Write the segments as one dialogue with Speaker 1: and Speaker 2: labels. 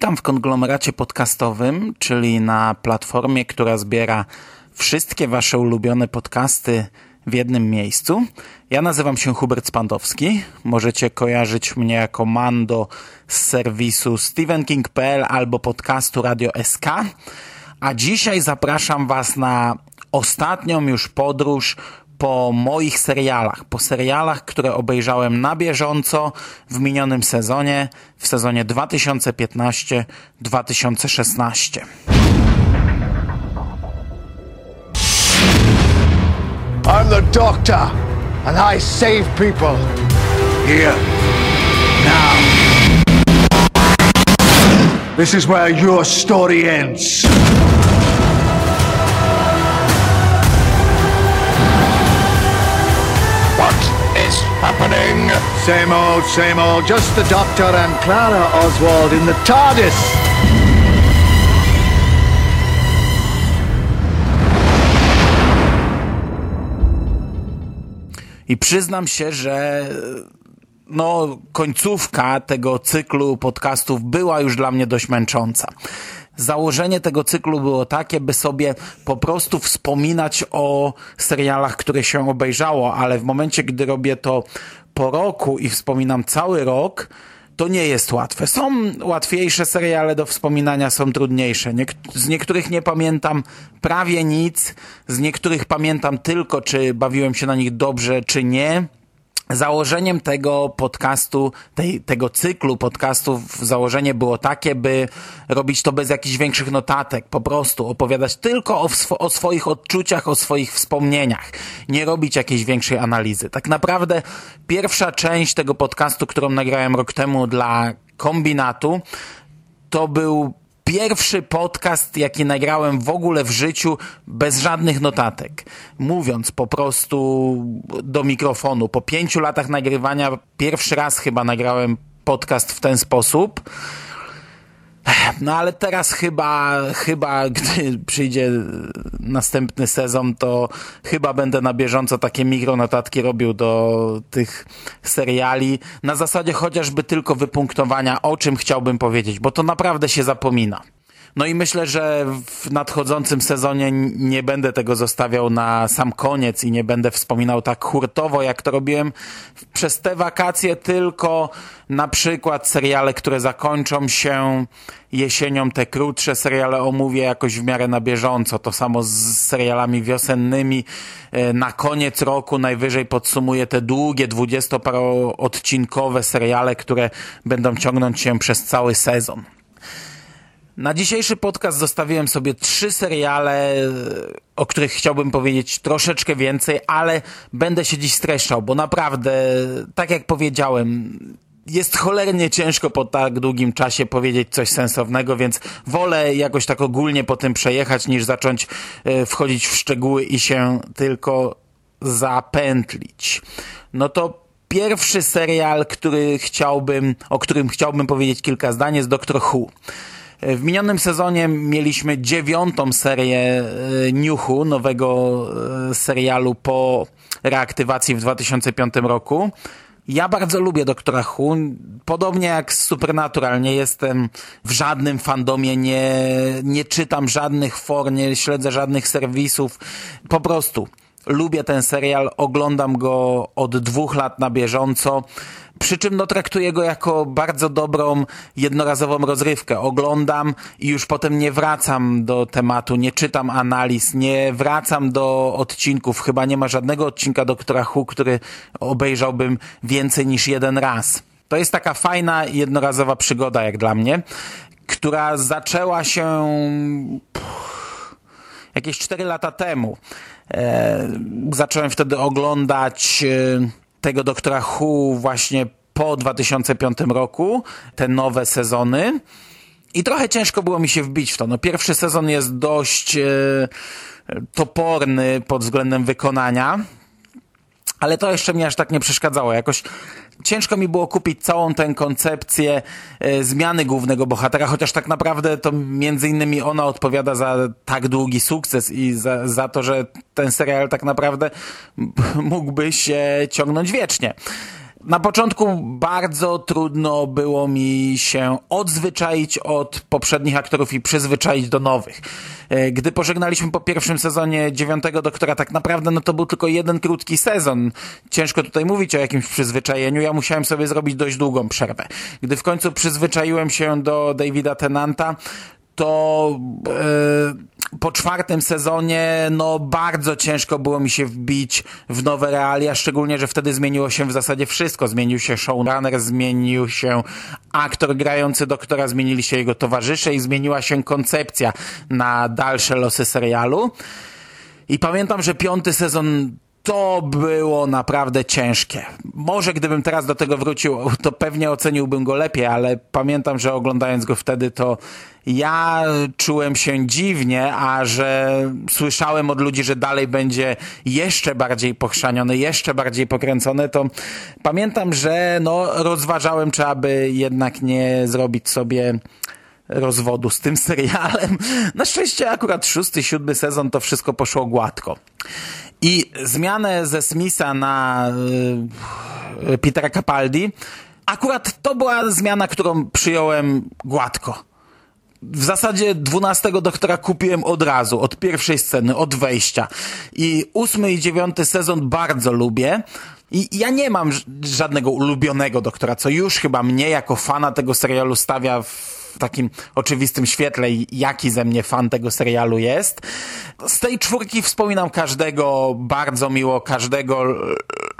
Speaker 1: Witam w konglomeracie podcastowym, czyli na platformie, która zbiera wszystkie Wasze ulubione podcasty w jednym miejscu. Ja nazywam się Hubert Spandowski. Możecie kojarzyć mnie jako Mando z serwisu stevenking.pl albo podcastu Radio SK. A dzisiaj zapraszam Was na ostatnią już podróż po moich serialach, po serialach, które obejrzałem na bieżąco w minionym sezonie, w sezonie 2015-2016.
Speaker 2: I'm the doctor, and I save people. Here. Now. This is where your story ends. Happening? Same old, same old. Just the doctor and Clara Oswald in the TARDIS.
Speaker 1: I przyznam się, że no, końcówka tego cyklu podcastów była już dla mnie dość męcząca. Założenie tego cyklu było takie, by sobie po prostu wspominać o serialach, które się obejrzało, ale w momencie, gdy robię to po roku i wspominam cały rok, to nie jest łatwe. Są łatwiejsze seriale do wspominania, są trudniejsze. Niek z niektórych nie pamiętam prawie nic, z niektórych pamiętam tylko, czy bawiłem się na nich dobrze, czy nie. Założeniem tego podcastu, tej, tego cyklu podcastów, założenie było takie, by robić to bez jakichś większych notatek, po prostu opowiadać tylko o, swo o swoich odczuciach, o swoich wspomnieniach, nie robić jakiejś większej analizy. Tak naprawdę pierwsza część tego podcastu, którą nagrałem rok temu dla kombinatu, to był pierwszy podcast, jaki nagrałem w ogóle w życiu bez żadnych notatek. Mówiąc po prostu do mikrofonu. Po pięciu latach nagrywania pierwszy raz chyba nagrałem podcast w ten sposób. No ale teraz chyba, chyba gdy przyjdzie następny sezon, to chyba będę na bieżąco takie mikronotatki robił do tych seriali. Na zasadzie chociażby tylko wypunktowania, o czym chciałbym powiedzieć, bo to naprawdę się zapomina. No i myślę, że w nadchodzącym sezonie nie będę tego zostawiał na sam koniec i nie będę wspominał tak hurtowo, jak to robiłem przez te wakacje, tylko na przykład seriale, które zakończą się jesienią, te krótsze seriale omówię jakoś w miarę na bieżąco. To samo z serialami wiosennymi. Na koniec roku najwyżej podsumuję te długie, dwudziestoparoodcinkowe seriale, które będą ciągnąć się przez cały sezon. Na dzisiejszy podcast zostawiłem sobie trzy seriale, o których chciałbym powiedzieć troszeczkę więcej, ale będę się dziś streszczał, bo naprawdę, tak jak powiedziałem, jest cholernie ciężko po tak długim czasie powiedzieć coś sensownego, więc wolę jakoś tak ogólnie po tym przejechać, niż zacząć wchodzić w szczegóły i się tylko zapętlić. No to pierwszy serial, który chciałbym, o którym chciałbym powiedzieć kilka zdań jest Doctor Who. W minionym sezonie mieliśmy dziewiątą serię Newhu, nowego serialu po reaktywacji w 2005 roku. Ja bardzo lubię Doktora Who. Podobnie jak Supernatural, nie jestem w żadnym fandomie, nie, nie czytam żadnych for, nie śledzę żadnych serwisów. Po prostu lubię ten serial, oglądam go od dwóch lat na bieżąco. Przy czym no, traktuję go jako bardzo dobrą, jednorazową rozrywkę. Oglądam i już potem nie wracam do tematu, nie czytam analiz, nie wracam do odcinków. Chyba nie ma żadnego odcinka Doktora Who, który obejrzałbym więcej niż jeden raz. To jest taka fajna, jednorazowa przygoda jak dla mnie, która zaczęła się jakieś 4 lata temu. E, zacząłem wtedy oglądać e, tego Doktora Who właśnie po 2005 roku, te nowe sezony. I trochę ciężko było mi się wbić w to. No, pierwszy sezon jest dość e, toporny pod względem wykonania, ale to jeszcze mnie aż tak nie przeszkadzało. Jakoś ciężko mi było kupić całą tę koncepcję e, zmiany głównego bohatera, chociaż tak naprawdę to między innymi ona odpowiada za tak długi sukces i za, za to, że ten serial tak naprawdę mógłby się ciągnąć wiecznie. Na początku bardzo trudno było mi się odzwyczaić od poprzednich aktorów i przyzwyczaić do nowych. E, gdy pożegnaliśmy po pierwszym sezonie dziewiątego doktora, tak naprawdę no to był tylko jeden krótki sezon. Ciężko tutaj mówić o jakimś przyzwyczajeniu. Ja musiałem sobie zrobić dość długą przerwę. Gdy w końcu przyzwyczaiłem się do Davida Tenanta, to e, po czwartym sezonie no bardzo ciężko było mi się wbić w nowe realia, szczególnie, że wtedy zmieniło się w zasadzie wszystko. Zmienił się showrunner, zmienił się aktor grający doktora, zmienili się jego towarzysze i zmieniła się koncepcja na dalsze losy serialu. I pamiętam, że piąty sezon to było naprawdę ciężkie. Może gdybym teraz do tego wrócił, to pewnie oceniłbym go lepiej, ale pamiętam, że oglądając go wtedy, to ja czułem się dziwnie, a że słyszałem od ludzi, że dalej będzie jeszcze bardziej pochrzaniony, jeszcze bardziej pokręcony, to pamiętam, że no, rozważałem, czy aby jednak nie zrobić sobie rozwodu z tym serialem. Na szczęście akurat szósty, siódmy sezon to wszystko poszło gładko. I zmianę ze Smitha na y, Petera Capaldi, akurat to była zmiana, którą przyjąłem gładko. W zasadzie dwunastego doktora kupiłem od razu, od pierwszej sceny, od wejścia. I ósmy i dziewiąty sezon bardzo lubię. I ja nie mam żadnego ulubionego doktora, co już chyba mnie jako fana tego serialu stawia w w takim oczywistym świetle, jaki ze mnie fan tego serialu jest. Z tej czwórki wspominam każdego bardzo miło, każdego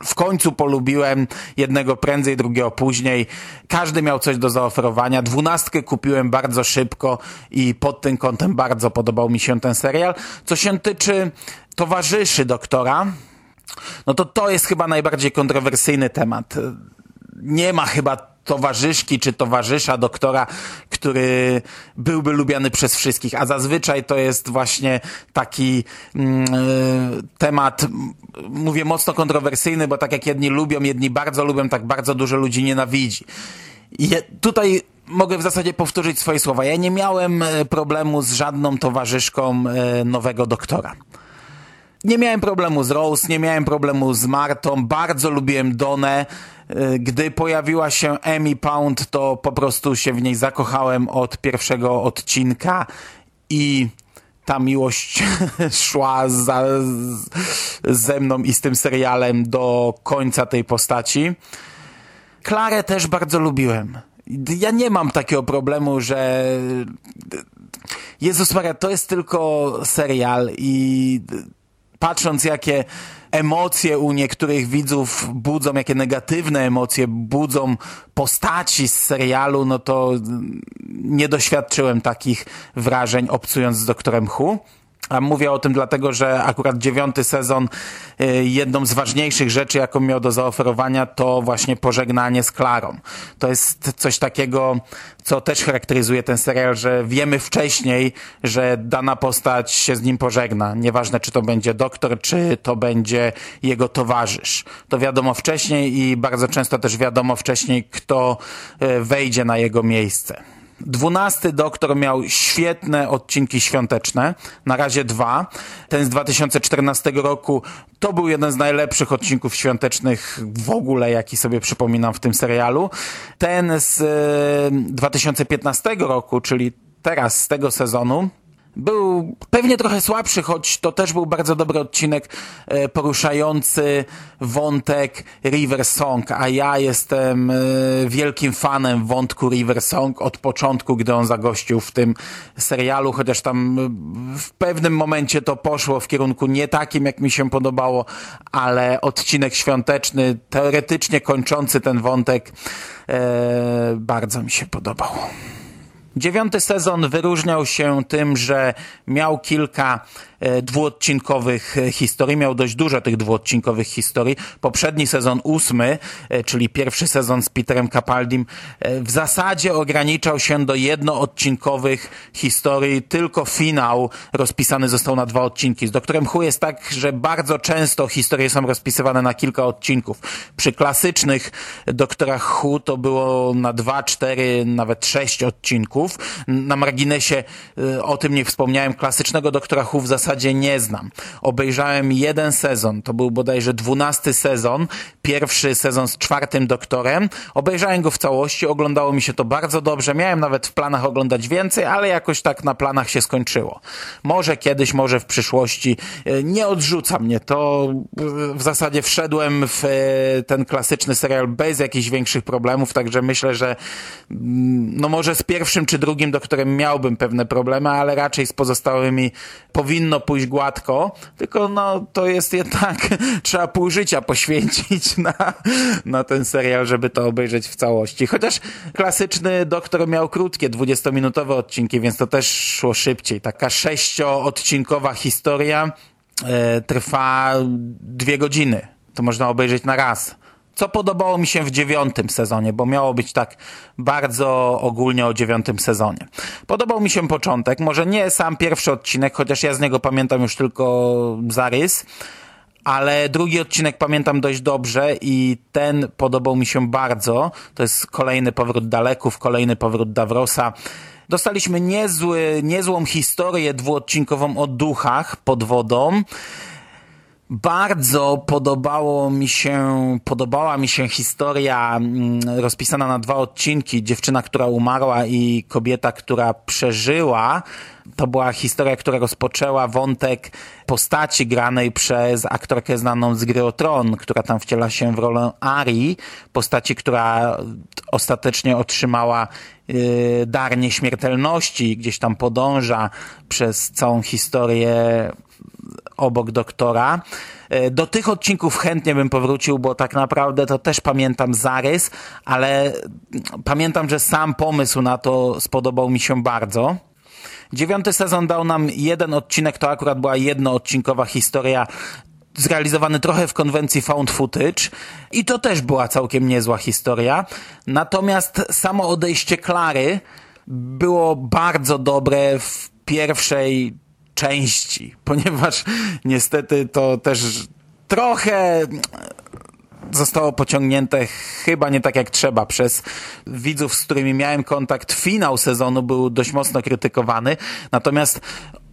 Speaker 1: w końcu polubiłem, jednego prędzej, drugiego później. Każdy miał coś do zaoferowania. Dwunastkę kupiłem bardzo szybko i pod tym kątem bardzo podobał mi się ten serial. Co się tyczy towarzyszy doktora, no to to jest chyba najbardziej kontrowersyjny temat. Nie ma chyba towarzyszki czy towarzysza doktora, który byłby lubiany przez wszystkich, a zazwyczaj to jest właśnie taki mm, e, temat, mówię mocno kontrowersyjny, bo tak jak jedni lubią, jedni bardzo lubią, tak bardzo dużo ludzi nienawidzi. Tutaj mogę w zasadzie powtórzyć swoje słowa. Ja nie miałem e, problemu z żadną towarzyszką e, nowego doktora. Nie miałem problemu z Rose, nie miałem problemu z Martą, bardzo lubiłem Donę. E, gdy pojawiła się Amy Pound, to po prostu się w niej zakochałem od pierwszego odcinka i ta miłość szła za, ze mną i z tym serialem do końca tej postaci. Klarę też bardzo lubiłem. Ja nie mam takiego problemu, że Jezus Maria, to jest tylko serial i patrząc jakie emocje u niektórych widzów budzą, jakie negatywne emocje budzą postaci z serialu, no to nie doświadczyłem takich wrażeń obcując z doktorem Hu. A mówię o tym dlatego, że akurat dziewiąty sezon y, jedną z ważniejszych rzeczy, jaką miał do zaoferowania, to właśnie pożegnanie z Klarą. To jest coś takiego, co też charakteryzuje ten serial, że wiemy wcześniej, że dana postać się z nim pożegna. Nieważne, czy to będzie doktor, czy to będzie jego towarzysz. To wiadomo wcześniej i bardzo często też wiadomo wcześniej, kto y, wejdzie na jego miejsce. Dwunasty doktor miał świetne odcinki świąteczne, na razie dwa. Ten z 2014 roku to był jeden z najlepszych odcinków świątecznych w ogóle, jaki sobie przypominam w tym serialu. Ten z e, 2015 roku, czyli teraz z tego sezonu, był pewnie trochę słabszy, choć to też był bardzo dobry odcinek e, poruszający wątek River Song, a ja jestem e, wielkim fanem wątku River Song od początku, gdy on zagościł w tym serialu, chociaż tam e, w pewnym momencie to poszło w kierunku nie takim, jak mi się podobało, ale odcinek świąteczny, teoretycznie kończący ten wątek, bardzo mi się podobał. Dziewiąty sezon wyróżniał się tym, że miał kilka dwuodcinkowych e, historii, miał dość dużo tych dwuodcinkowych historii. Poprzedni sezon ósmy, e, czyli pierwszy sezon z Peterem Capaldim, w zasadzie ograniczał się do jednoodcinkowych historii, tylko finał rozpisany został na dwa odcinki. Z Doktorem Who jest tak, że bardzo często historie są rozpisywane na kilka odcinków. Przy klasycznych Doktorach Who to było na dwa, cztery, nawet sześć odcinków. Na marginesie o tym nie wspomniałem. Klasycznego Doktora Who w zasadzie nie znam. Obejrzałem jeden sezon, to był bodajże dwunasty sezon, pierwszy sezon z czwartym Doktorem. Obejrzałem go w całości, oglądało mi się to bardzo dobrze. Miałem nawet w planach oglądać więcej, ale jakoś tak na planach się skończyło. Może kiedyś, może w przyszłości. Y, nie odrzuca mnie to. Y, w zasadzie wszedłem w ten klasyczny serial bez jakichś większych problemów, także myślę, że mm, no może z pierwszym czy drugim doktorem miałbym pewne problemy, ale raczej z pozostałymi powinno pójść gładko, tylko no to jest jednak, trzeba pół życia poświęcić na, na ten serial, żeby to obejrzeć w całości. Chociaż klasyczny doktor miał krótkie, 20-minutowe odcinki, więc to też szło szybciej. Taka sześcioodcinkowa historia e, trwa dwie godziny. To można obejrzeć na raz co podobało mi się w dziewiątym sezonie, bo miało być tak bardzo ogólnie o dziewiątym sezonie. Podobał mi się początek, może nie sam pierwszy odcinek, chociaż ja z niego pamiętam już tylko zarys, ale drugi odcinek pamiętam dość dobrze i ten podobał mi się bardzo. To jest kolejny powrót Daleków, kolejny powrót Davrosa. Dostaliśmy niezły, niezłą historię dwuodcinkową o duchach pod wodą. Bardzo podobało mi się, podobała mi się historia mm, rozpisana na dwa odcinki. Dziewczyna, która umarła i kobieta, która przeżyła. To była historia, która rozpoczęła wątek postaci granej przez aktorkę znaną z gry o Tron, która tam wciela się w rolę Ari, postaci, która ostatecznie otrzymała yy, dar nieśmiertelności gdzieś tam podąża przez całą historię obok doktora. E, do tych odcinków chętnie bym powrócił, bo tak naprawdę to też pamiętam zarys, ale pamiętam, że sam pomysł na to spodobał mi się bardzo. Dziewiąty sezon dał nam jeden odcinek, to akurat była jednoodcinkowa historia zrealizowany trochę w konwencji found footage i to też była całkiem niezła historia. Natomiast samo odejście Klary było bardzo dobre w pierwszej części, ponieważ niestety to też trochę zostało pociągnięte chyba nie tak jak trzeba przez widzów, z którymi miałem kontakt. Finał sezonu był dość mocno krytykowany, natomiast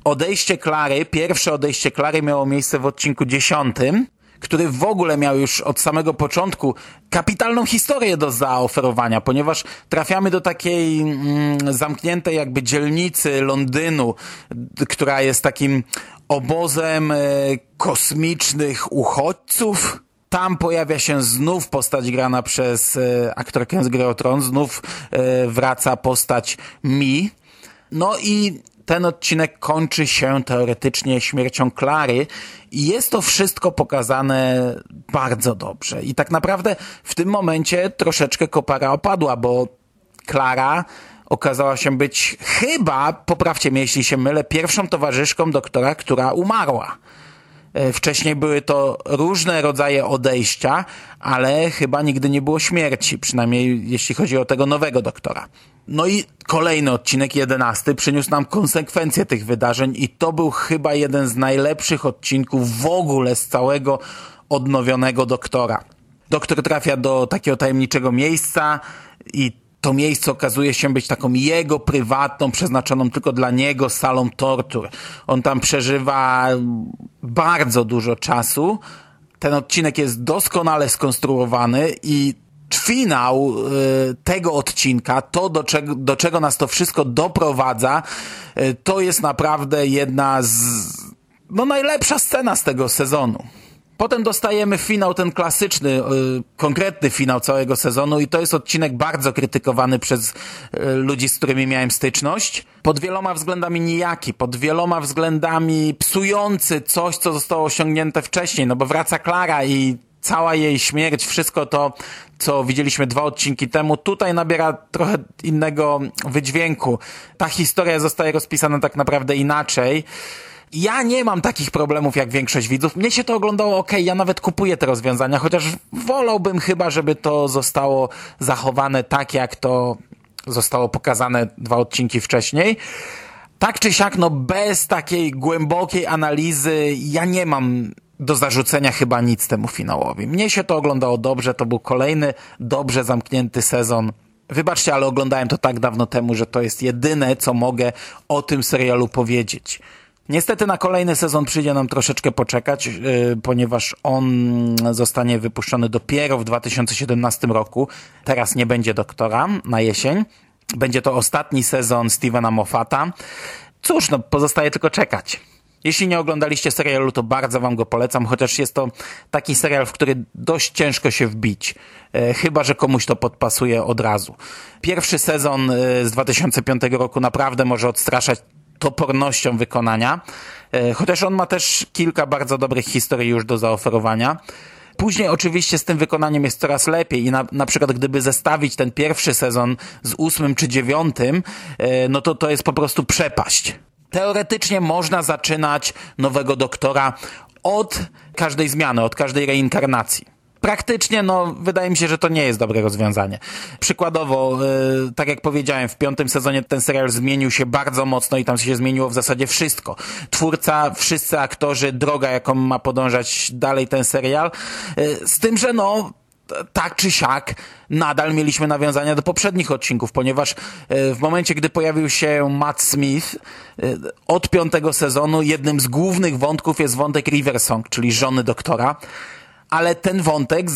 Speaker 1: odejście Klary, pierwsze odejście Klary miało miejsce w odcinku dziesiątym, który w ogóle miał już od samego początku kapitalną historię do zaoferowania, ponieważ trafiamy do takiej mm, zamkniętej jakby dzielnicy Londynu, która jest takim obozem e, kosmicznych uchodźców. Tam pojawia się znów postać grana przez e, aktorkę z Gry Tron, znów e, wraca postać Mi. No i ten odcinek kończy się teoretycznie śmiercią Klary i jest to wszystko pokazane bardzo dobrze. I tak naprawdę w tym momencie troszeczkę kopara opadła, bo Klara okazała się być chyba, poprawcie mnie jeśli się mylę, pierwszą towarzyszką doktora, która umarła. E, wcześniej były to różne rodzaje odejścia, ale chyba nigdy nie było śmierci, przynajmniej jeśli chodzi o tego nowego doktora. No i kolejny odcinek, jedenasty, przyniósł nam konsekwencje tych wydarzeń i to był chyba jeden z najlepszych odcinków w ogóle z całego odnowionego doktora. Doktor trafia do takiego tajemniczego miejsca i to miejsce okazuje się być taką jego prywatną, przeznaczoną tylko dla niego salą tortur. On tam przeżywa bardzo dużo czasu. Ten odcinek jest doskonale skonstruowany i finał y, tego odcinka, to do czego, do czego nas to wszystko doprowadza, y, to jest naprawdę jedna z, no najlepsza scena z tego sezonu. Potem dostajemy finał, ten klasyczny, yy, konkretny finał całego sezonu i to jest odcinek bardzo krytykowany przez yy, ludzi, z którymi miałem styczność. Pod wieloma względami nijaki, pod wieloma względami psujący coś, co zostało osiągnięte wcześniej, no bo wraca Klara i cała jej śmierć, wszystko to, co widzieliśmy dwa odcinki temu, tutaj nabiera trochę innego wydźwięku. Ta historia zostaje rozpisana tak naprawdę inaczej. Ja nie mam takich problemów jak większość widzów. Mnie się to oglądało ok, ja nawet kupuję te rozwiązania, chociaż wolałbym chyba, żeby to zostało zachowane tak, jak to zostało pokazane dwa odcinki wcześniej. Tak czy siak, no bez takiej głębokiej analizy ja nie mam do zarzucenia chyba nic temu finałowi. Mnie się to oglądało dobrze, to był kolejny dobrze zamknięty sezon. Wybaczcie, ale oglądałem to tak dawno temu, że to jest jedyne, co mogę o tym serialu powiedzieć. Niestety na kolejny sezon przyjdzie nam troszeczkę poczekać, yy, ponieważ on zostanie wypuszczony dopiero w 2017 roku. Teraz nie będzie doktora na jesień. Będzie to ostatni sezon Stevena Moffata. Cóż, no pozostaje tylko czekać. Jeśli nie oglądaliście serialu, to bardzo wam go polecam, chociaż jest to taki serial, w który dość ciężko się wbić. E, chyba, że komuś to podpasuje od razu. Pierwszy sezon e, z 2005 roku naprawdę może odstraszać topornością wykonania, e, chociaż on ma też kilka bardzo dobrych historii już do zaoferowania. Później oczywiście z tym wykonaniem jest coraz lepiej i na, na przykład gdyby zestawić ten pierwszy sezon z ósmym czy dziewiątym, no to to jest po prostu przepaść. Teoretycznie można zaczynać nowego doktora od każdej zmiany, od każdej reinkarnacji. Praktycznie, no, wydaje mi się, że to nie jest dobre rozwiązanie. Przykładowo, yy, tak jak powiedziałem, w piątym sezonie ten serial zmienił się bardzo mocno i tam się zmieniło w zasadzie wszystko. Twórca, wszyscy aktorzy, droga, jaką ma podążać dalej ten serial. Yy, z tym, że no, tak czy siak nadal mieliśmy nawiązania do poprzednich odcinków, ponieważ e, w momencie, gdy pojawił się Matt Smith e, od piątego sezonu jednym z głównych wątków jest wątek Riversong, czyli żony doktora, ale ten wątek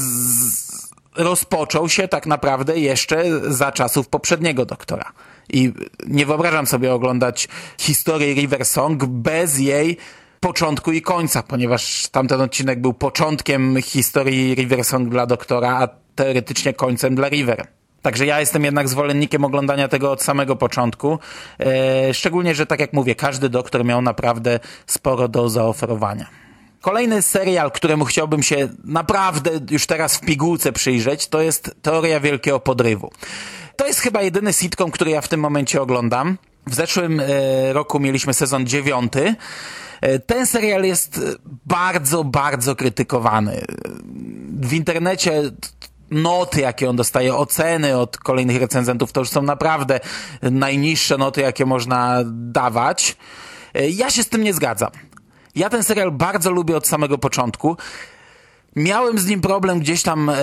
Speaker 1: rozpoczął się tak naprawdę jeszcze za czasów poprzedniego doktora. I nie wyobrażam sobie oglądać historię Riversong bez jej początku i końca, ponieważ tamten odcinek był początkiem historii Riversong dla doktora, a teoretycznie końcem dla River. Także ja jestem jednak zwolennikiem oglądania tego od samego początku. E, szczególnie, że tak jak mówię, każdy doktor miał naprawdę sporo do zaoferowania. Kolejny serial, któremu chciałbym się naprawdę już teraz w pigułce przyjrzeć, to jest Teoria Wielkiego Podrywu. To jest chyba jedyny sitcom, który ja w tym momencie oglądam. W zeszłym e, roku mieliśmy sezon dziewiąty. E, ten serial jest bardzo, bardzo krytykowany. W internecie noty, jakie on dostaje, oceny od kolejnych recenzentów, to już są naprawdę najniższe noty, jakie można dawać. E, ja się z tym nie zgadzam. Ja ten serial bardzo lubię od samego początku. Miałem z nim problem gdzieś tam e,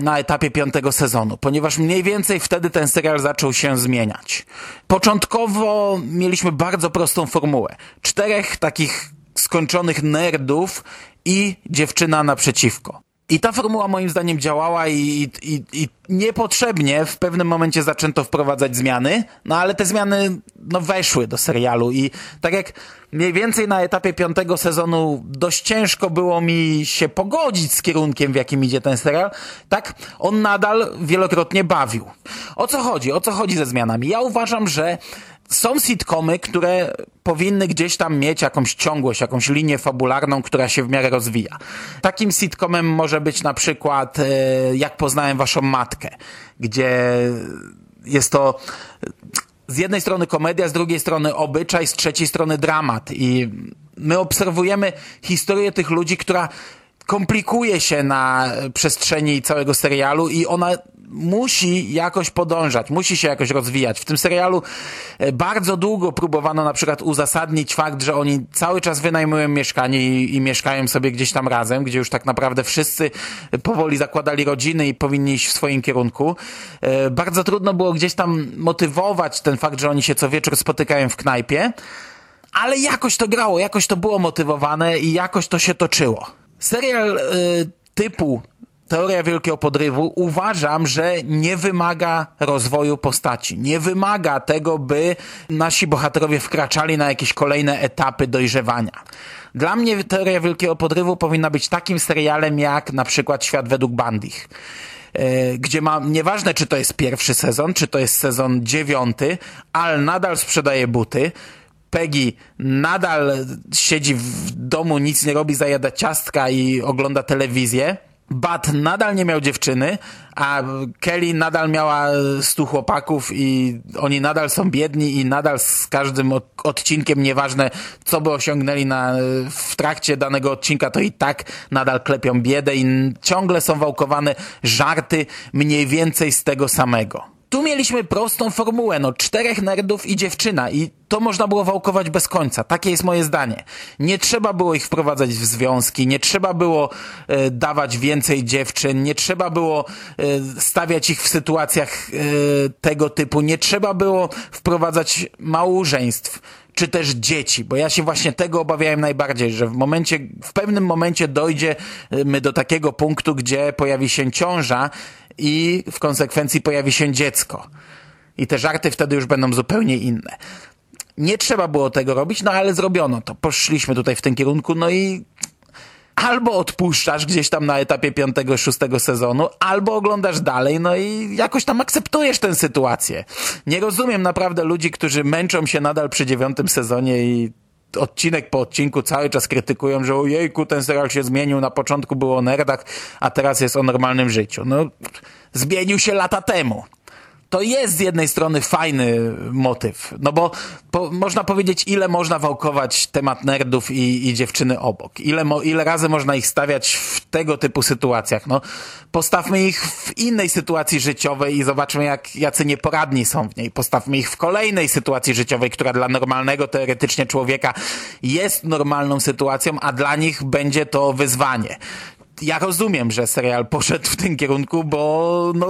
Speaker 1: na etapie piątego sezonu, ponieważ mniej więcej wtedy ten serial zaczął się zmieniać. Początkowo mieliśmy bardzo prostą formułę. Czterech takich skończonych nerdów i dziewczyna naprzeciwko. I ta formuła moim zdaniem działała i, i, i niepotrzebnie w pewnym momencie zaczęto wprowadzać zmiany, no ale te zmiany no, weszły do serialu i tak jak mniej więcej na etapie piątego sezonu dość ciężko było mi się pogodzić z kierunkiem, w jakim idzie ten serial, tak on nadal wielokrotnie bawił. O co chodzi? O co chodzi ze zmianami? Ja uważam, że są sitcomy, które powinny gdzieś tam mieć jakąś ciągłość, jakąś linię fabularną, która się w miarę rozwija. Takim sitcomem może być na przykład e, Jak poznałem waszą matkę, gdzie jest to z jednej strony komedia, z drugiej strony obyczaj, z trzeciej strony dramat i my obserwujemy historię tych ludzi, która komplikuje się na przestrzeni całego serialu i ona musi jakoś podążać, musi się jakoś rozwijać. W tym serialu e, bardzo długo próbowano na przykład uzasadnić fakt, że oni cały czas wynajmują mieszkanie i, i mieszkają sobie gdzieś tam razem, gdzie już tak naprawdę wszyscy powoli zakładali rodziny i powinni iść w swoim kierunku. E, bardzo trudno było gdzieś tam motywować ten fakt, że oni się co wieczór spotykają w knajpie, ale jakoś to grało, jakoś to było motywowane i jakoś to się toczyło. Serial y, typu Teoria Wielkiego Podrywu uważam, że nie wymaga rozwoju postaci. Nie wymaga tego, by nasi bohaterowie wkraczali na jakieś kolejne etapy dojrzewania. Dla mnie Teoria Wielkiego Podrywu powinna być takim serialem jak na przykład Świat według Bandich e, gdzie ma, nieważne czy to jest pierwszy sezon, czy to jest sezon dziewiąty, Al nadal sprzedaje buty, Peggy nadal siedzi w domu, nic nie robi, zajada ciastka i ogląda telewizję. Bat nadal nie miał dziewczyny, a Kelly nadal miała stu chłopaków i oni nadal są biedni i nadal z każdym odcinkiem, nieważne co by osiągnęli na, w trakcie danego odcinka, to i tak nadal klepią biedę i ciągle są wałkowane żarty mniej więcej z tego samego. Tu mieliśmy prostą formułę, no czterech nerdów i dziewczyna i to można było wałkować bez końca. Takie jest moje zdanie. Nie trzeba było ich wprowadzać w związki, nie trzeba było e, dawać więcej dziewczyn, nie trzeba było e, stawiać ich w sytuacjach e, tego typu, nie trzeba było wprowadzać małżeństw czy też dzieci, bo ja się właśnie tego obawiałem najbardziej, że w momencie, w pewnym momencie dojdziemy do takiego punktu, gdzie pojawi się ciąża i w konsekwencji pojawi się dziecko. I te żarty wtedy już będą zupełnie inne. Nie trzeba było tego robić, no ale zrobiono to. Poszliśmy tutaj w tym kierunku, no i albo odpuszczasz gdzieś tam na etapie piątego, szóstego sezonu, albo oglądasz dalej, no i jakoś tam akceptujesz tę sytuację. Nie rozumiem naprawdę ludzi, którzy męczą się nadal przy dziewiątym sezonie i odcinek po odcinku cały czas krytykują, że ojejku, ten serial się zmienił, na początku było o nerdach, a teraz jest o normalnym życiu. No, zmienił się lata temu to jest z jednej strony fajny motyw, no bo po, można powiedzieć, ile można wałkować temat nerdów i, i dziewczyny obok. Ile, mo, ile razy można ich stawiać w tego typu sytuacjach. No, postawmy ich w innej sytuacji życiowej i zobaczmy, jak, jacy nieporadni są w niej. Postawmy ich w kolejnej sytuacji życiowej, która dla normalnego teoretycznie człowieka jest normalną sytuacją, a dla nich będzie to wyzwanie ja rozumiem, że serial poszedł w tym kierunku, bo no,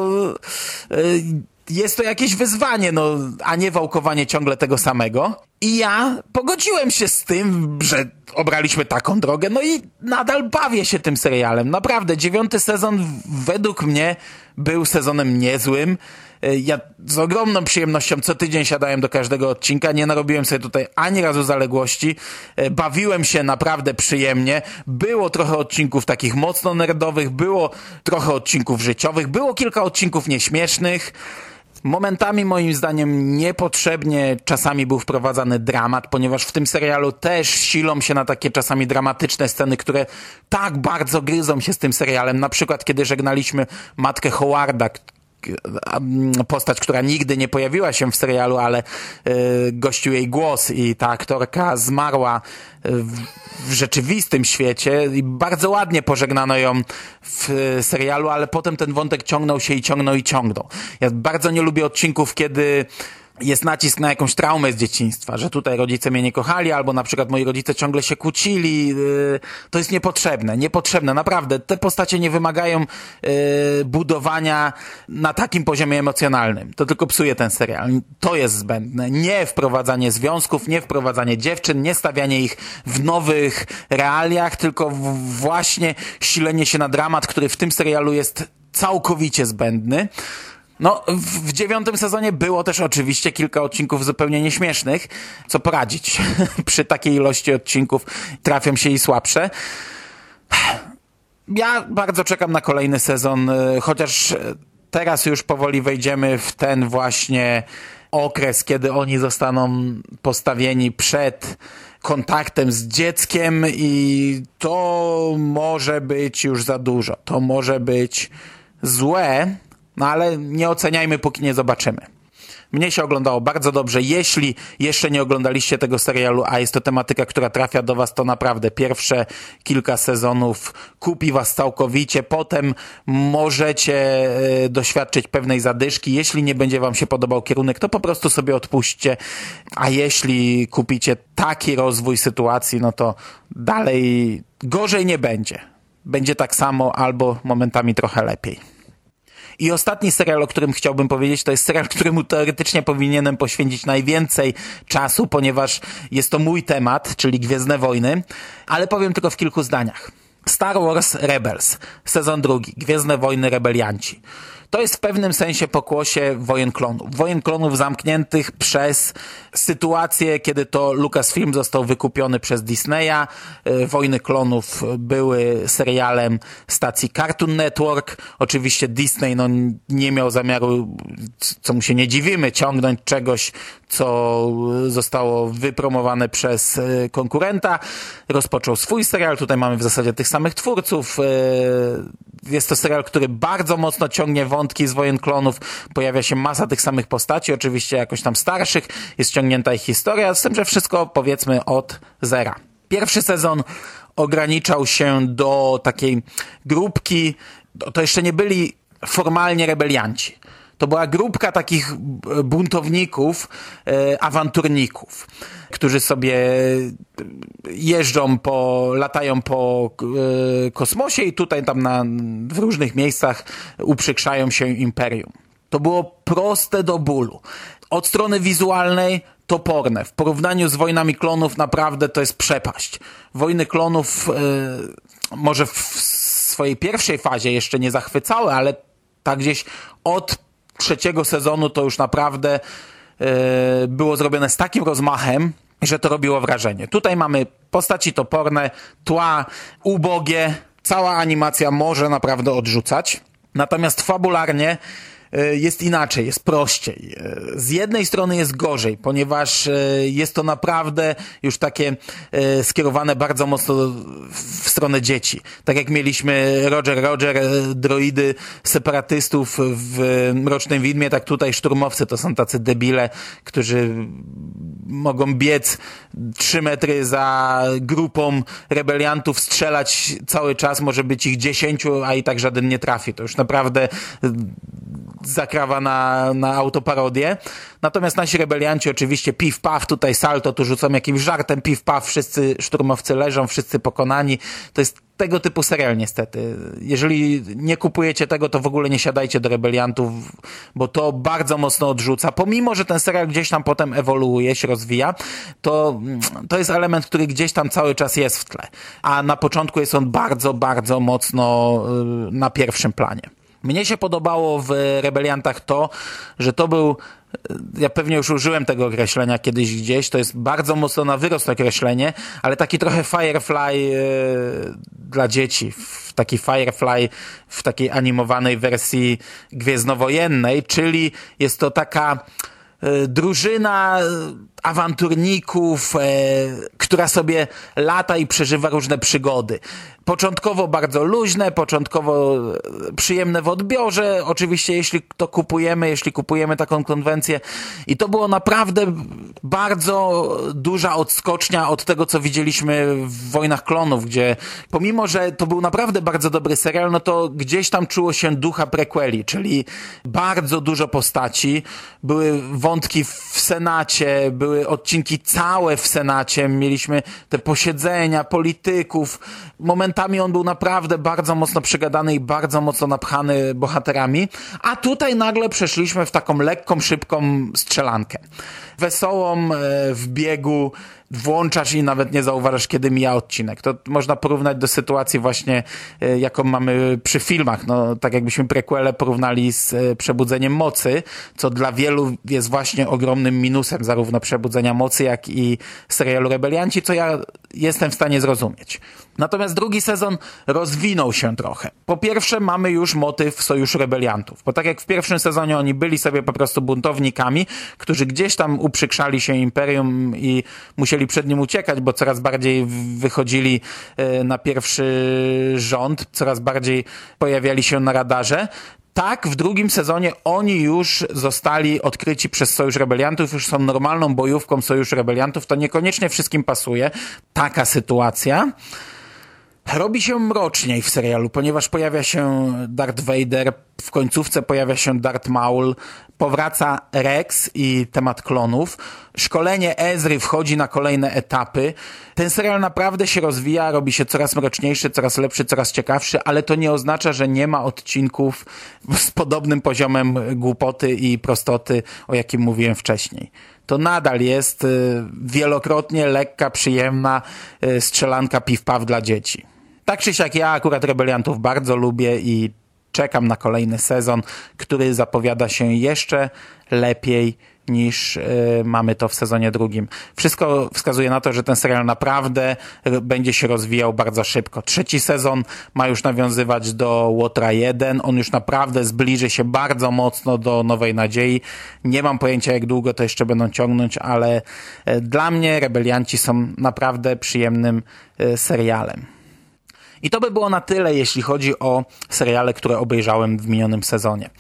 Speaker 1: yy, jest to jakieś wyzwanie, no, a nie wałkowanie ciągle tego samego. I ja pogodziłem się z tym, że obraliśmy taką drogę, no i nadal bawię się tym serialem. Naprawdę, dziewiąty sezon według mnie był sezonem niezłym. E, ja z ogromną przyjemnością co tydzień siadałem do każdego odcinka, nie narobiłem sobie tutaj ani razu zaległości, e, bawiłem się naprawdę przyjemnie, było trochę odcinków takich mocno nerdowych, było trochę odcinków życiowych, było kilka odcinków nieśmiesznych, Momentami moim zdaniem niepotrzebnie czasami był wprowadzany dramat, ponieważ w tym serialu też silą się na takie czasami dramatyczne sceny, które tak bardzo gryzą się z tym serialem. Na przykład kiedy żegnaliśmy matkę Howarda, postać, która nigdy nie pojawiła się w serialu, ale y, gościł jej głos i ta aktorka zmarła w, w rzeczywistym świecie i bardzo ładnie pożegnano ją w serialu, ale potem ten wątek ciągnął się i ciągnął i ciągnął. Ja bardzo nie lubię odcinków, kiedy jest nacisk na jakąś traumę z dzieciństwa, że tutaj rodzice mnie nie kochali, albo na przykład moi rodzice ciągle się kłócili. Yy, to jest niepotrzebne, niepotrzebne, naprawdę. Te postacie nie wymagają yy, budowania na takim poziomie emocjonalnym. To tylko psuje ten serial. To jest zbędne. Nie wprowadzanie związków, nie wprowadzanie dziewczyn, nie stawianie ich w nowych realiach, tylko właśnie silenie się na dramat, który w tym serialu jest całkowicie zbędny. No, w, dziewiątym sezonie było też oczywiście kilka odcinków zupełnie nieśmiesznych. Co poradzić? Przy takiej ilości odcinków trafią się i słabsze. Ja bardzo czekam na kolejny sezon, y, chociaż teraz już powoli wejdziemy w ten właśnie okres, kiedy oni zostaną postawieni przed kontaktem z dzieckiem i to może być już za dużo. To może być złe, no ale nie oceniajmy, póki nie zobaczymy. Mnie się oglądało bardzo dobrze. Jeśli jeszcze nie oglądaliście tego serialu, a jest to tematyka, która trafia do was, to naprawdę pierwsze kilka sezonów kupi was całkowicie. Potem możecie e, doświadczyć pewnej zadyszki. Jeśli nie będzie wam się podobał kierunek, to po prostu sobie odpuśćcie. A jeśli kupicie taki rozwój sytuacji, no to dalej gorzej nie będzie. Będzie tak samo albo momentami trochę lepiej. I ostatni serial, o którym chciałbym powiedzieć, to jest serial, któremu teoretycznie powinienem poświęcić najwięcej czasu, ponieważ jest to mój temat, czyli Gwiezdne Wojny, ale powiem tylko w kilku zdaniach. Star Wars Rebels, sezon drugi, Gwiezdne Wojny Rebelianci. To jest w pewnym sensie pokłosie wojen klonów. Wojen klonów zamkniętych przez sytuację, kiedy to Lucasfilm został wykupiony przez Disneya. E, Wojny klonów były serialem stacji Cartoon Network. Oczywiście Disney no, nie miał zamiaru, co mu się nie dziwimy, ciągnąć czegoś, co zostało wypromowane przez e, konkurenta. Rozpoczął swój serial. Tutaj mamy w zasadzie tych samych twórców. E, Jest to serial, który bardzo mocno ciągnie wątki z Wojen Klonów. Pojawia się masa tych samych postaci, oczywiście jakoś tam starszych. Jest ciągnięta ich historia, z tym, że wszystko powiedzmy od zera. Pierwszy sezon ograniczał się do takiej grupki, to jeszcze nie byli formalnie rebelianci. To była grupka takich buntowników, e, awanturników, którzy sobie jeżdżą po, latają po e, kosmosie i tutaj tam na, w różnych miejscach uprzykrzają się imperium. To było proste do bólu. Od strony wizualnej toporne. W porównaniu z Wojnami Klonów naprawdę to jest przepaść. Wojny Klonów e, może w swojej pierwszej fazie jeszcze nie zachwycały, ale tak gdzieś od trzeciego sezonu to już naprawdę e, było zrobione z takim rozmachem, że to robiło wrażenie. Tutaj mamy postaci toporne, tła ubogie, cała animacja może naprawdę odrzucać. Natomiast fabularnie jest inaczej, jest prościej. E, Z jednej strony jest gorzej, ponieważ e, jest to naprawdę już takie e, skierowane bardzo mocno w stronę dzieci. Tak jak mieliśmy Roger Roger, e, droidy separatystów w Mrocznym Widmie, tak tutaj szturmowcy to są tacy debile, którzy mogą biec trzy metry za grupą rebeliantów, strzelać cały czas, może być ich dziesięciu, a i tak żaden nie trafi. To już naprawdę zakrawa na, na autoparodię. Natomiast nasi rebelianci oczywiście piw paw, tutaj salto, tu rzucą jakimś żartem, piw paw, wszyscy szturmowcy leżą, wszyscy pokonani. To jest tego typu serial niestety. Jeżeli nie kupujecie tego, to w ogóle nie siadajcie do rebeliantów, bo to bardzo mocno odrzuca. Pomimo, że ten serial gdzieś tam potem ewoluuje, się rozwija, to, to jest element, który gdzieś tam cały czas jest w tle. A na początku jest on bardzo, bardzo mocno y, na pierwszym planie. Mnie się podobało w Rebeliantach to, że to był ja pewnie już użyłem tego określenia kiedyś gdzieś, to jest bardzo mocno na wyrost określenie, ale taki trochę Firefly e, dla dzieci, w taki Firefly w takiej animowanej wersji gwiezdnowojennej, czyli jest to taka e, drużyna awanturników, e, która sobie lata i przeżywa różne przygody. Początkowo bardzo luźne, początkowo przyjemne w odbiorze, oczywiście jeśli to kupujemy, jeśli kupujemy taką konwencję. I to było naprawdę bardzo duża odskocznia od tego, co widzieliśmy w Wojnach Klonów, gdzie pomimo, że to był naprawdę bardzo dobry serial, no to gdzieś tam czuło się ducha prequeli, czyli bardzo dużo postaci, były wątki w Senacie, były odcinki całe w Senacie, mieliśmy te posiedzenia polityków, momentami on był naprawdę bardzo mocno przegadany i bardzo mocno napchany bohaterami, a tutaj nagle przeszliśmy w taką lekką, szybką strzelankę. Wesołą, e, w biegu, włączasz i nawet nie zauważasz, kiedy mija odcinek. To można porównać do sytuacji właśnie, e, jaką mamy przy filmach. No, tak jakbyśmy prequele porównali z e, Przebudzeniem Mocy, co dla wielu jest właśnie ogromnym minusem zarówno Przebudzenia Mocy, jak i serialu Rebelianci, co ja jestem w stanie zrozumieć. Natomiast drugi sezon rozwinął się trochę. Po pierwsze mamy już motyw Sojuszu Rebeliantów, bo tak jak w pierwszym sezonie oni byli sobie po prostu buntownikami, którzy gdzieś tam uprzykrzali się imperium i musieli przed nim uciekać, bo coraz bardziej wychodzili e, na pierwszy rząd, coraz bardziej pojawiali się na radarze Tak, w drugim sezonie oni już zostali odkryci przez Sojusz Rebeliantów, już są normalną bojówką Sojusz Rebeliantów. To niekoniecznie wszystkim pasuje. Taka sytuacja. Robi się mroczniej w serialu, ponieważ pojawia się Darth Vader, w końcówce pojawia się Darth Maul, powraca Rex i temat klonów. Szkolenie Ezry wchodzi na kolejne etapy. Ten serial naprawdę się rozwija, robi się coraz mroczniejszy, coraz lepszy, coraz ciekawszy, ale to nie oznacza, że nie ma odcinków z podobnym poziomem głupoty i prostoty, o jakim mówiłem wcześniej to nadal jest y, wielokrotnie lekka, przyjemna y, strzelanka piw-paw dla dzieci. Tak czy siak ja akurat Rebeliantów bardzo lubię i czekam na kolejny sezon, który zapowiada się jeszcze lepiej niż y, mamy to w sezonie drugim. Wszystko wskazuje na to, że ten serial naprawdę będzie się rozwijał bardzo szybko. Trzeci sezon ma już nawiązywać do Łotra 1. On już naprawdę zbliży się bardzo mocno do Nowej Nadziei. Nie mam pojęcia, jak długo to jeszcze będą ciągnąć, ale y, dla mnie Rebelianci są naprawdę przyjemnym serialem. I to by było na tyle, jeśli chodzi o seriale, które obejrzałem w minionym sezonie.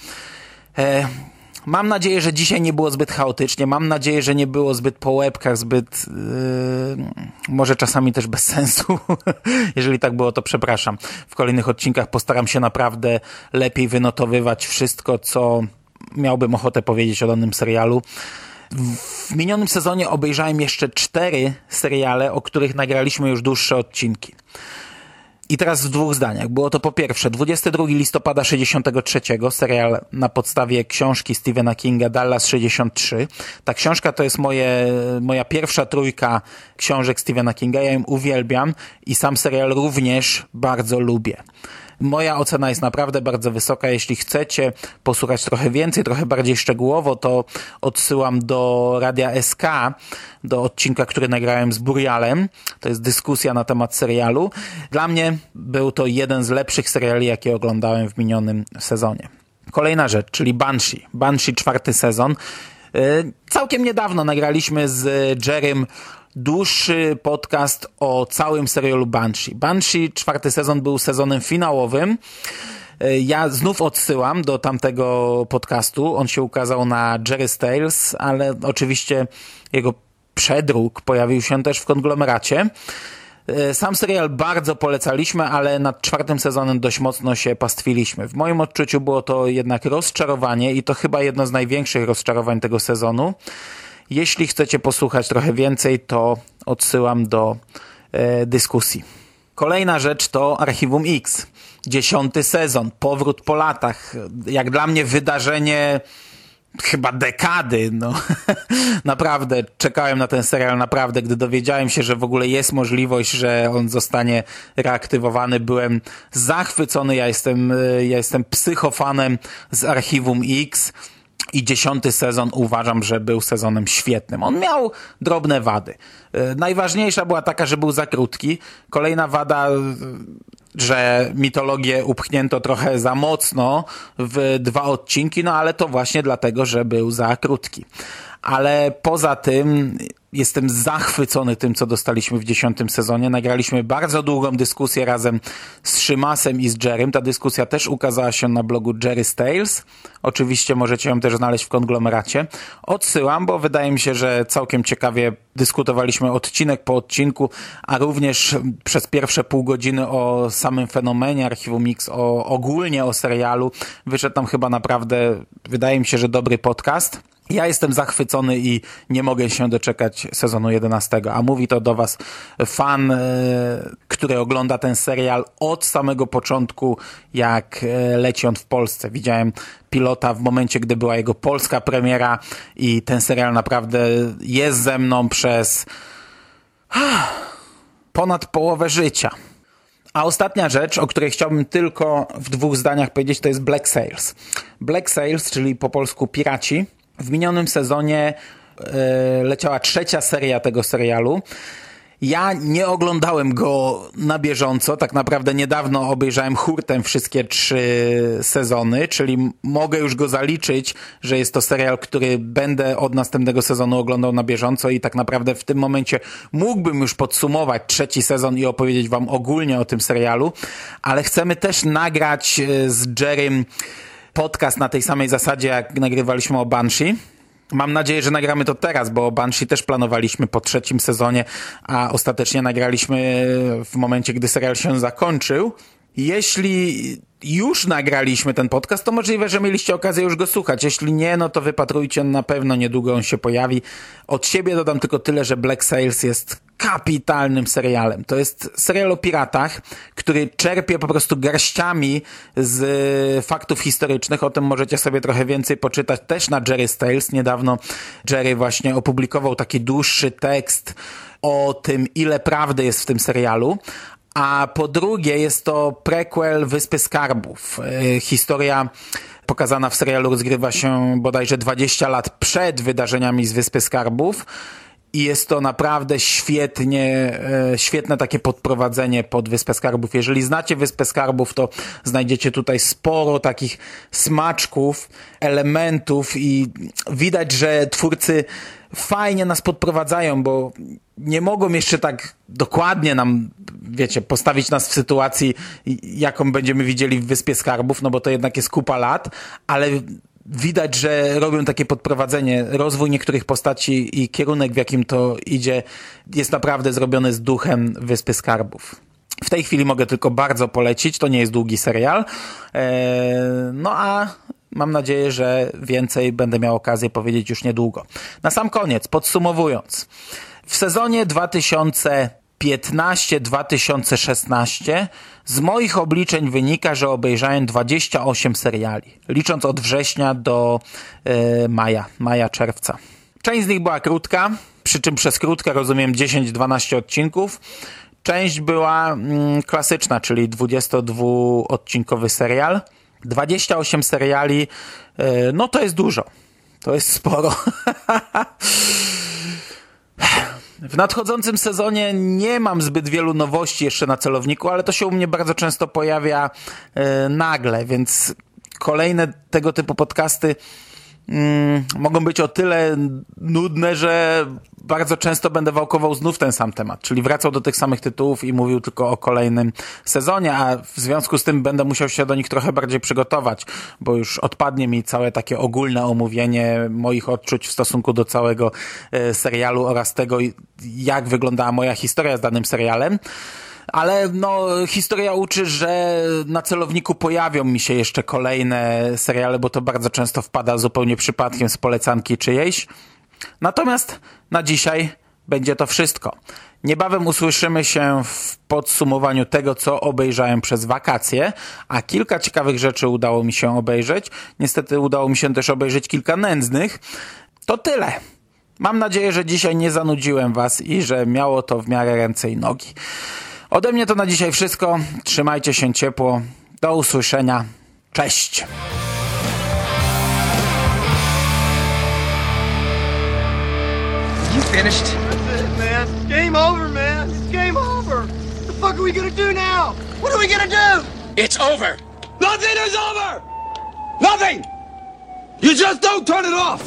Speaker 1: Mam nadzieję, że dzisiaj nie było zbyt chaotycznie. Mam nadzieję, że nie było zbyt po łebkach, zbyt yy, może czasami też bez sensu. Jeżeli tak było, to przepraszam. W kolejnych odcinkach postaram się naprawdę lepiej wynotowywać wszystko, co miałbym ochotę powiedzieć o danym serialu. W minionym sezonie obejrzałem jeszcze cztery seriale, o których nagraliśmy już dłuższe odcinki. I teraz w dwóch zdaniach. Było to po pierwsze 22 listopada 63, serial na podstawie książki Stephena Kinga Dallas 63. Ta książka to jest moje, moja pierwsza trójka książek Stephena Kinga. Ja ją uwielbiam i sam serial również bardzo lubię. Moja ocena jest naprawdę bardzo wysoka. Jeśli chcecie posłuchać trochę więcej, trochę bardziej szczegółowo, to odsyłam do Radia SK, do odcinka, który nagrałem z Burialem. To jest dyskusja na temat serialu. Dla mnie był to jeden z lepszych seriali, jakie oglądałem w minionym sezonie. Kolejna rzecz, czyli Banshee. Banshee czwarty sezon. Y, całkiem niedawno nagraliśmy z Jerrym dłuższy podcast o całym serialu Banshee. Banshee czwarty sezon był sezonem finałowym. E, ja znów odsyłam do tamtego podcastu. On się ukazał na Jerry Tales, ale oczywiście jego przedruk pojawił się też w konglomeracie. E, sam serial bardzo polecaliśmy, ale nad czwartym sezonem dość mocno się pastwiliśmy. W moim odczuciu było to jednak rozczarowanie i to chyba jedno z największych rozczarowań tego sezonu. Jeśli chcecie posłuchać trochę więcej, to odsyłam do e, dyskusji. Kolejna rzecz to Archiwum X. Dziesiąty sezon, powrót po latach. Jak dla mnie wydarzenie chyba dekady. No. naprawdę czekałem na ten serial, naprawdę. Gdy dowiedziałem się, że w ogóle jest możliwość, że on zostanie reaktywowany, byłem zachwycony. Ja jestem, e, ja jestem psychofanem z Archiwum X i dziesiąty sezon uważam, że był sezonem świetnym. On miał drobne wady. E, najważniejsza była taka, że był za krótki. Kolejna wada, że mitologię upchnięto trochę za mocno w dwa odcinki, no ale to właśnie dlatego, że był za krótki. Ale poza tym jestem zachwycony tym, co dostaliśmy w dziesiątym sezonie. Nagraliśmy bardzo długą dyskusję razem z Szymasem i z Jerrym. Ta dyskusja też ukazała się na blogu Jerry Tales. Oczywiście możecie ją też znaleźć w konglomeracie. Odsyłam, bo wydaje mi się, że całkiem ciekawie dyskutowaliśmy odcinek po odcinku, a również przez pierwsze pół godziny o samym fenomenie Archiwum Mix, o, ogólnie o serialu. Wyszedł tam chyba naprawdę, wydaje mi się, że dobry podcast. Ja jestem zachwycony i nie mogę się doczekać sezonu 11, a mówi to do Was fan, e, który ogląda ten serial od samego początku, jak e, leci on w Polsce. Widziałem pilota w momencie, gdy była jego polska premiera i ten serial naprawdę jest ze mną przez ponad połowę życia. A ostatnia rzecz, o której chciałbym tylko w dwóch zdaniach powiedzieć, to jest Black Sails. Black Sails, czyli po polsku piraci, w minionym sezonie e, leciała trzecia seria tego serialu. Ja nie oglądałem go na bieżąco, tak naprawdę niedawno obejrzałem hurtem wszystkie trzy sezony, czyli mogę już go zaliczyć, że jest to serial, który będę od następnego sezonu oglądał na bieżąco i tak naprawdę w tym momencie mógłbym już podsumować trzeci sezon i opowiedzieć wam ogólnie o tym serialu, ale chcemy też nagrać e, z Jerrym podcast na tej samej zasadzie, jak nagrywaliśmy o Banshee. Mam nadzieję, że nagramy to teraz, bo Banshee też planowaliśmy po trzecim sezonie, a ostatecznie nagraliśmy w momencie, gdy serial się zakończył. Jeśli już nagraliśmy ten podcast, to możliwe, że mieliście okazję już go słuchać. Jeśli nie, no to wypatrujcie, na pewno niedługo on się pojawi. Od siebie dodam tylko tyle, że Black Sails jest kapitalnym serialem. To jest serial o piratach, który czerpie po prostu garściami z faktów historycznych. O tym możecie sobie trochę więcej poczytać też na Jerry Tales. Niedawno Jerry właśnie opublikował taki dłuższy tekst o tym, ile prawdy jest w tym serialu. A po drugie jest to prequel Wyspy Skarbów. E, historia pokazana w serialu rozgrywa się bodajże 20 lat przed wydarzeniami z Wyspy Skarbów. I jest to naprawdę świetnie, e, świetne takie podprowadzenie pod Wyspę Skarbów. Jeżeli znacie Wyspę Skarbów, to znajdziecie tutaj sporo takich smaczków, elementów i widać, że twórcy fajnie nas podprowadzają, bo nie mogą jeszcze tak dokładnie nam, wiecie, postawić nas w sytuacji, jaką będziemy widzieli w Wyspie Skarbów, no bo to jednak jest kupa lat, ale widać, że robią takie podprowadzenie, rozwój niektórych postaci i kierunek, w jakim to idzie, jest naprawdę zrobiony z duchem Wyspy Skarbów. W tej chwili mogę tylko bardzo polecić, to nie jest długi serial. Eee, no a mam nadzieję, że więcej będę miał okazję powiedzieć już niedługo. Na sam koniec, podsumowując. W sezonie 2015-2016 z moich obliczeń wynika, że obejrzałem 28 seriali, licząc od września do e, maja, maja-czerwca. Część z nich była krótka, przy czym przez krótkę rozumiem 10-12 odcinków. Część była mm, klasyczna, czyli 22-odcinkowy serial. 28 seriali, e, no to jest dużo. To jest sporo. W nadchodzącym sezonie nie mam zbyt wielu nowości jeszcze na celowniku, ale to się u mnie bardzo często pojawia e, nagle, więc kolejne tego typu podcasty mm, mogą być o tyle nudne, że bardzo często będę wałkował znów ten sam temat, czyli wracał do tych samych tytułów i mówił tylko o kolejnym sezonie, a w związku z tym będę musiał się do nich trochę bardziej przygotować, bo już odpadnie mi całe takie ogólne omówienie moich odczuć w stosunku do całego e, serialu oraz tego, jak wyglądała moja historia z danym serialem ale no, historia uczy, że na celowniku pojawią mi się jeszcze kolejne seriale, bo to bardzo często wpada zupełnie przypadkiem z polecanki czyjejś. Natomiast na dzisiaj będzie to wszystko. Niebawem usłyszymy się w podsumowaniu tego, co obejrzałem przez wakacje, a kilka ciekawych rzeczy udało mi się obejrzeć. Niestety udało mi się też obejrzeć kilka nędznych. To tyle. Mam nadzieję, że dzisiaj nie zanudziłem Was i że miało to w miarę ręce i nogi. Ode mnie to na dzisiaj wszystko. Trzymajcie się ciepło. Do usłyszenia. Cześć!
Speaker 3: You finished?
Speaker 4: That's it, man. Game over, man. It's game over. What the fuck are we gonna do now? What are we gonna do?
Speaker 5: It's over.
Speaker 4: Nothing is over! Nothing! You just don't turn it off!